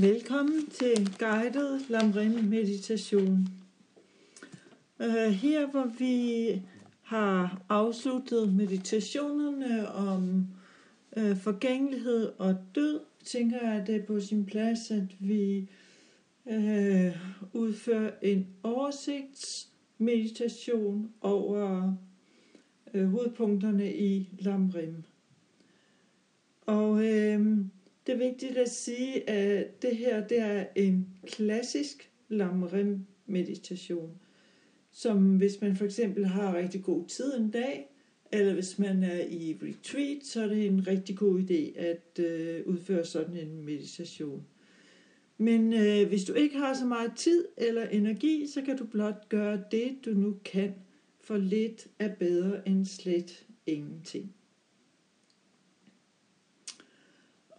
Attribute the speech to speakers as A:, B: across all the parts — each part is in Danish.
A: Velkommen til guided Lamrim meditation. Øh, her hvor vi har afsluttet meditationerne om øh, forgængelighed og død, tænker jeg, at det er på sin plads, at vi øh, udfører en oversigtsmeditation over hovedpunkterne i Lamrim. Og øh, det er vigtigt at sige, at det her det er en klassisk lamrim meditation, som hvis man for eksempel har rigtig god tid en dag, eller hvis man er i retreat, så er det en rigtig god idé at øh, udføre sådan en meditation. Men øh, hvis du ikke har så meget tid eller energi, så kan du blot gøre det, du nu kan, for lidt er bedre end slet ingenting.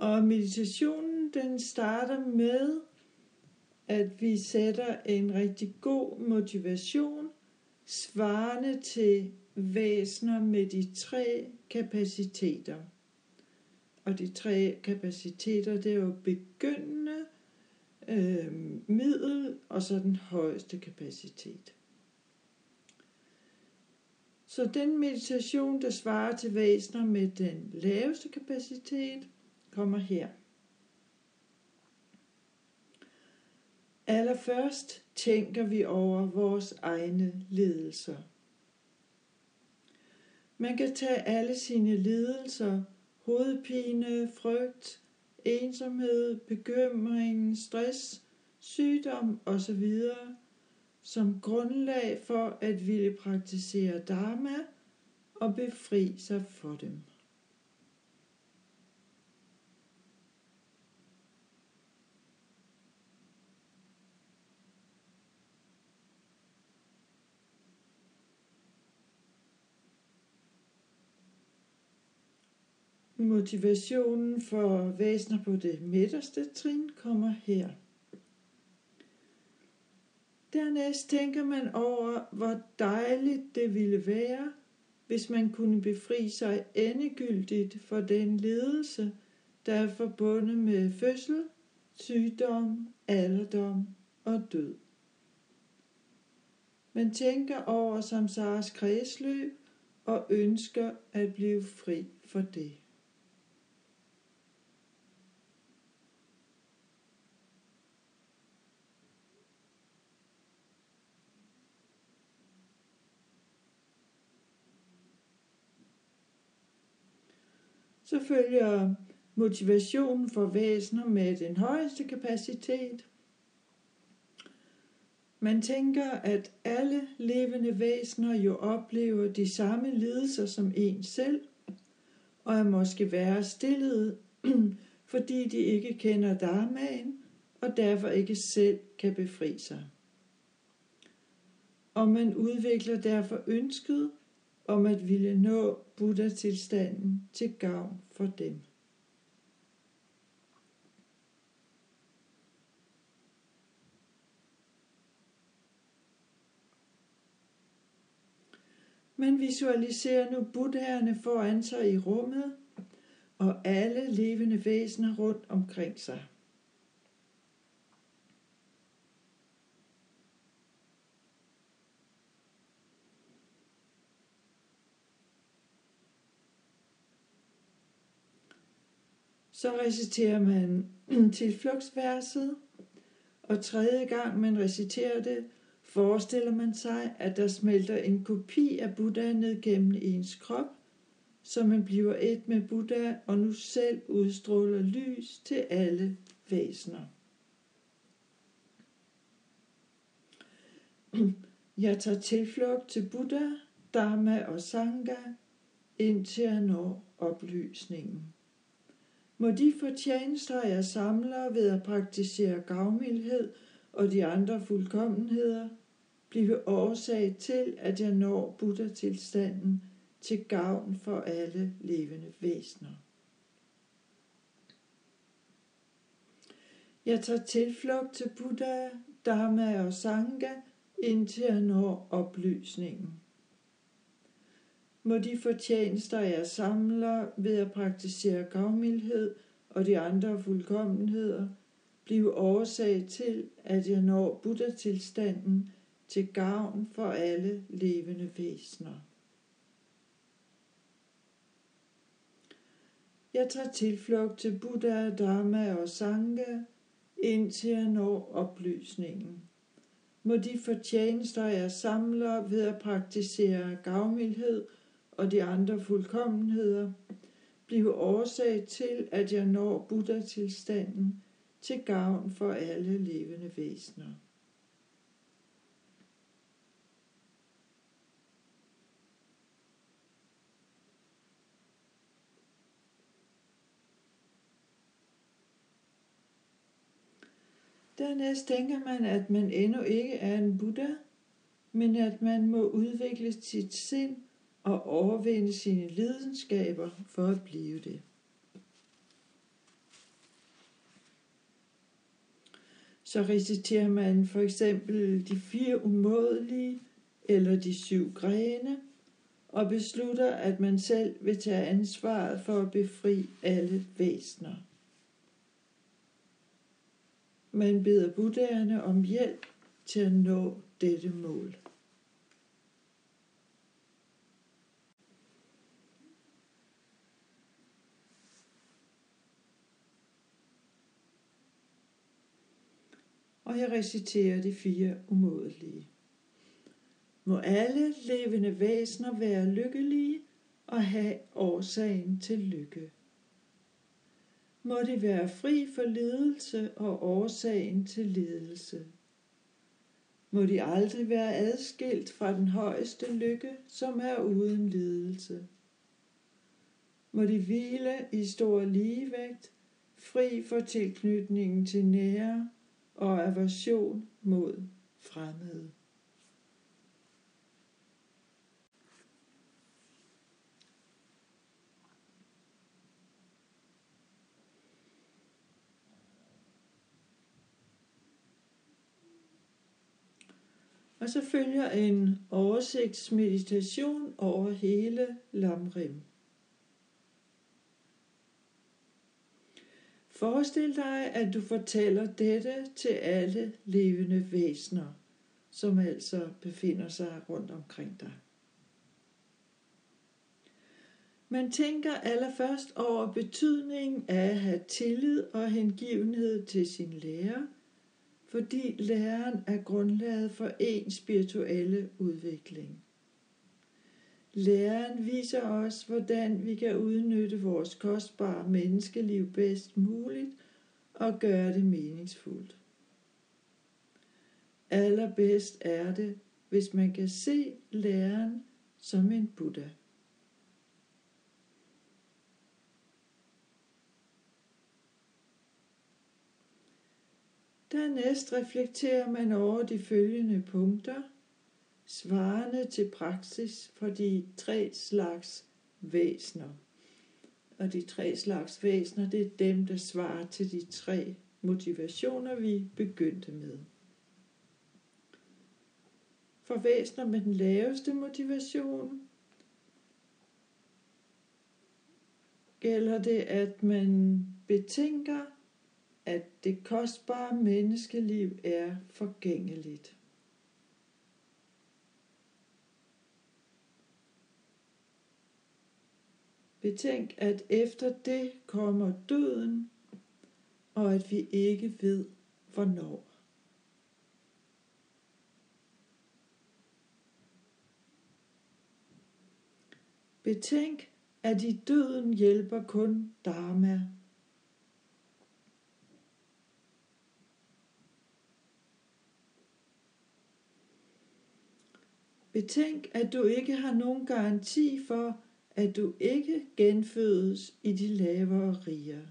A: Og meditationen den starter med, at vi sætter en rigtig god motivation, svarende til væsener med de tre kapaciteter. Og de tre kapaciteter, det er jo begyndende, øh, middel og så den højeste kapacitet. Så den meditation, der svarer til væsener med den laveste kapacitet, kommer her. Allerførst tænker vi over vores egne lidelser. Man kan tage alle sine lidelser, hovedpine, frygt, ensomhed, bekymring, stress, sygdom osv. som grundlag for at ville praktisere dharma og befri sig for dem. Motivationen for væsener på det midterste trin kommer her. Dernæst tænker man over, hvor dejligt det ville være, hvis man kunne befri sig endegyldigt for den ledelse, der er forbundet med fødsel, sygdom, alderdom og død. Man tænker over samsaras kredsløb og ønsker at blive fri for det. Så følger motivationen for væsener med den højeste kapacitet. Man tænker, at alle levende væsener jo oplever de samme lidelser som en selv, og er måske værre stillet, fordi de ikke kender dharmaen, og derfor ikke selv kan befri sig. Og man udvikler derfor ønsket om at ville nå Buddha-tilstanden til gavn for dem. Man visualiserer nu buddhaerne foran sig i rummet, og alle levende væsener rundt omkring sig. Så reciterer man tilflugtsverset, og tredje gang man reciterer det, forestiller man sig, at der smelter en kopi af Buddha ned gennem ens krop, så man bliver et med Buddha og nu selv udstråler lys til alle væsener. Jeg tager tilflugt til Buddha, Dharma og Sangha, indtil jeg når oplysningen. Må de fortjenester, jeg samler ved at praktisere gavmildhed og de andre fuldkommenheder, blive årsag til, at jeg når Buddha-tilstanden til gavn for alle levende væsener. Jeg tager tilflugt til Buddha, Dharma og Sangha, indtil jeg når oplysningen. Må de fortjenester, jeg samler ved at praktisere gavmildhed og de andre fuldkommenheder, blive årsag til, at jeg når Buddha-tilstanden til gavn for alle levende væsener. Jeg tager tilflugt til Buddha, Dharma og Sangha, indtil jeg når oplysningen. Må de fortjenester, jeg samler ved at praktisere gavmildhed og de andre fuldkommenheder, blive årsag til, at jeg når Buddha-tilstanden til gavn for alle levende væsener. Dernæst tænker man, at man endnu ikke er en Buddha, men at man må udvikle sit sind og overvinde sine lidenskaber for at blive det. Så reciterer man for eksempel de fire umådelige eller de syv grene, og beslutter, at man selv vil tage ansvaret for at befri alle væsener. Man beder buddhaerne om hjælp til at nå dette mål. Og jeg reciterer de fire umådelige. Må alle levende væsener være lykkelige og have årsagen til lykke må de være fri for lidelse og årsagen til lidelse. Må de aldrig være adskilt fra den højeste lykke, som er uden lidelse. Må de hvile i stor ligevægt, fri for tilknytningen til nære og aversion mod fremmede. Og så følger en oversigtsmeditation over hele Lamrim. Forestil dig, at du fortæller dette til alle levende væsener, som altså befinder sig rundt omkring dig. Man tænker allerførst over betydningen af at have tillid og hengivenhed til sin lærer – fordi læren er grundlaget for en spirituelle udvikling. Læren viser os, hvordan vi kan udnytte vores kostbare menneskeliv bedst muligt og gøre det meningsfuldt. Allerbedst er det, hvis man kan se læren som en Buddha. Dernæst reflekterer man over de følgende punkter, svarende til praksis for de tre slags væsner. Og de tre slags væsner, det er dem, der svarer til de tre motivationer, vi begyndte med. For væsner med den laveste motivation gælder det, at man betænker, at det kostbare menneskeliv er forgængeligt. Betænk, at efter det kommer døden, og at vi ikke ved, hvornår. Betænk, at i døden hjælper kun Dharma Betænk, at du ikke har nogen garanti for, at du ikke genfødes i de lavere riger.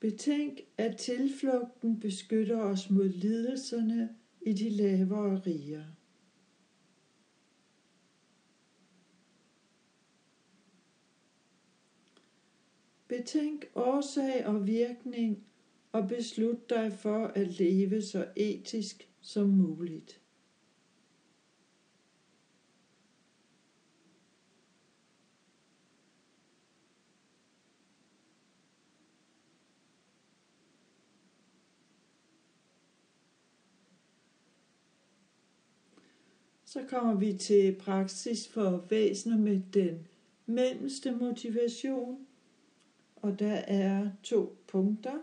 A: Betænk, at tilflugten beskytter os mod lidelserne i de lavere riger. Betænk årsag og virkning og beslut dig for at leve så etisk som muligt. Så kommer vi til praksis for væsener med den mellemste motivation, og der er to punkter.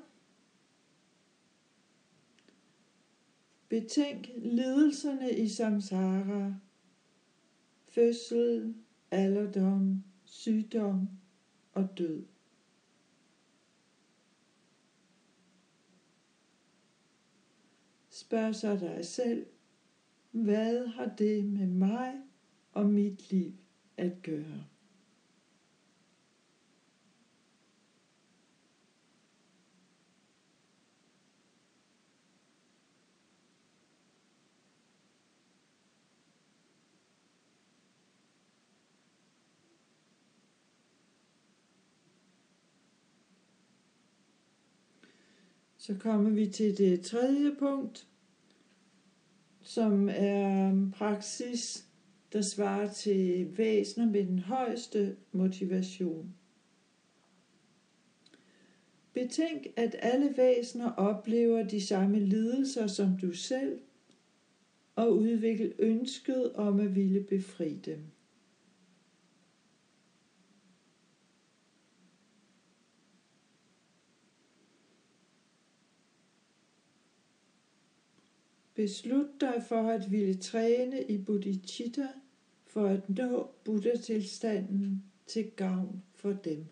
A: Betænk lidelserne i samsara, fødsel, alderdom, sygdom og død. Spørg så dig selv, hvad har det med mig og mit liv at gøre? Så kommer vi til det tredje punkt, som er praksis, der svarer til væsener med den højeste motivation. Betænk, at alle væsener oplever de samme lidelser som du selv, og udvikle ønsket om at ville befri dem. Beslut dig for at ville træne i bodhicitta for at nå Buddha-tilstanden til gavn for dem.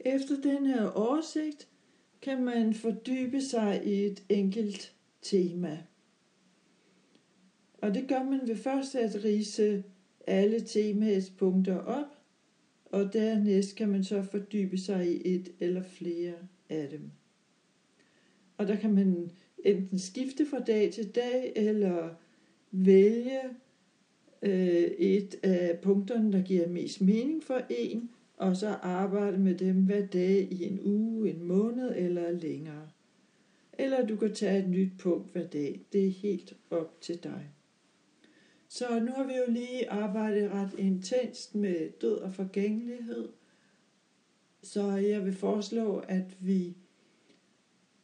A: Efter denne oversigt kan man fordybe sig i et enkelt tema. Og det gør man ved først at rise alle temaets punkter op, og dernæst kan man så fordybe sig i et eller flere af dem. Og der kan man enten skifte fra dag til dag, eller vælge øh, et af punkterne, der giver mest mening for en, og så arbejde med dem hver dag i en uge, en måned eller længere. Eller du kan tage et nyt punkt hver dag. Det er helt op til dig. Så nu har vi jo lige arbejdet ret intenst med død og forgængelighed. Så jeg vil foreslå, at vi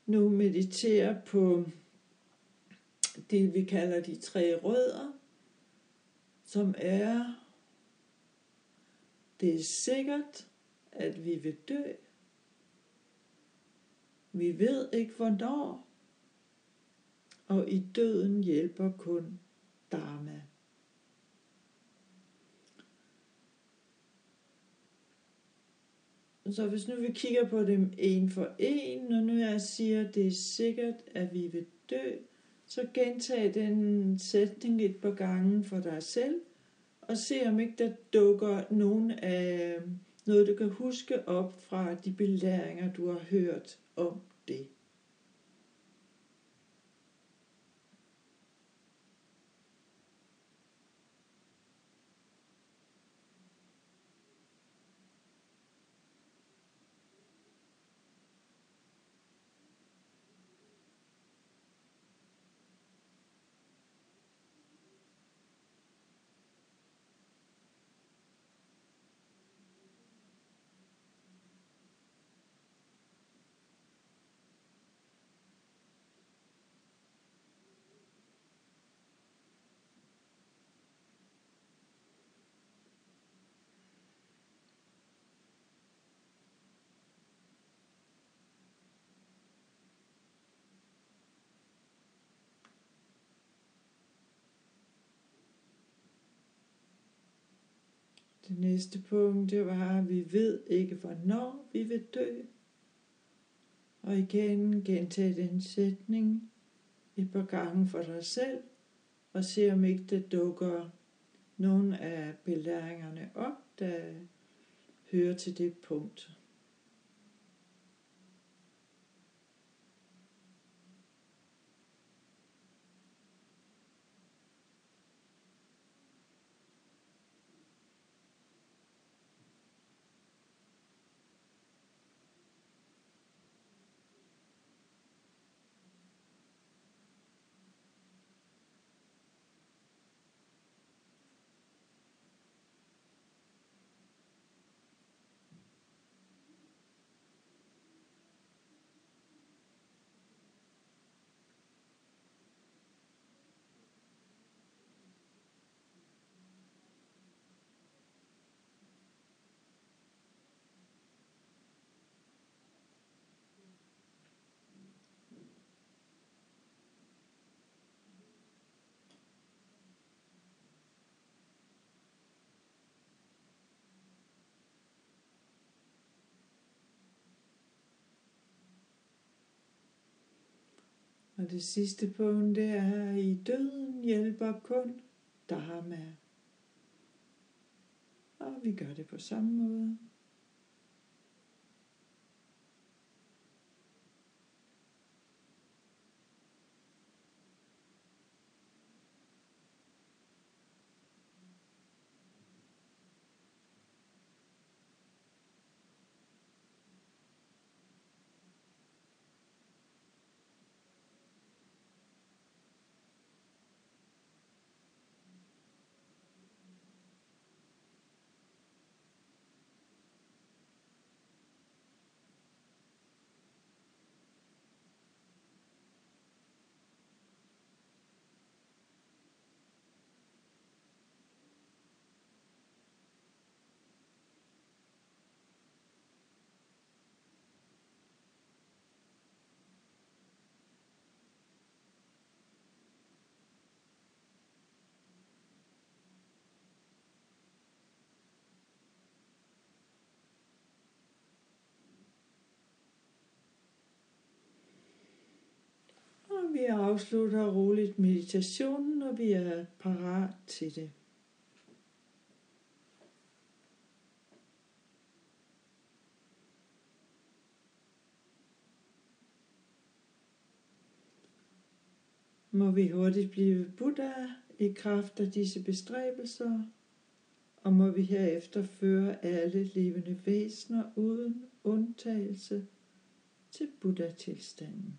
A: nu mediterer på det, vi kalder de tre rødder, som er, det er sikkert, at vi vil dø. Vi ved ikke hvornår, og i døden hjælper kun Dharma. Så hvis nu vi kigger på dem en for en, når nu jeg siger, at det er sikkert, at vi vil dø, så gentag den sætning et par gange for dig selv, og se om ikke der dukker nogen af øh, noget, du kan huske op fra de belæringer, du har hørt om det. Det næste punkt, det var, at vi ved ikke, hvornår vi vil dø. Og igen gentag den sætning et par gange for dig selv, og se om ikke det dukker nogle af belæringerne op, der hører til det punkt. Og det sidste punkt, det er, i døden hjælper kun Dharma. Og vi gør det på samme måde. Og vi afslutter roligt meditationen, når vi er parat til det. Må vi hurtigt blive Buddha i kraft af disse bestræbelser, og må vi herefter føre alle levende væsener uden undtagelse til Buddha-tilstanden.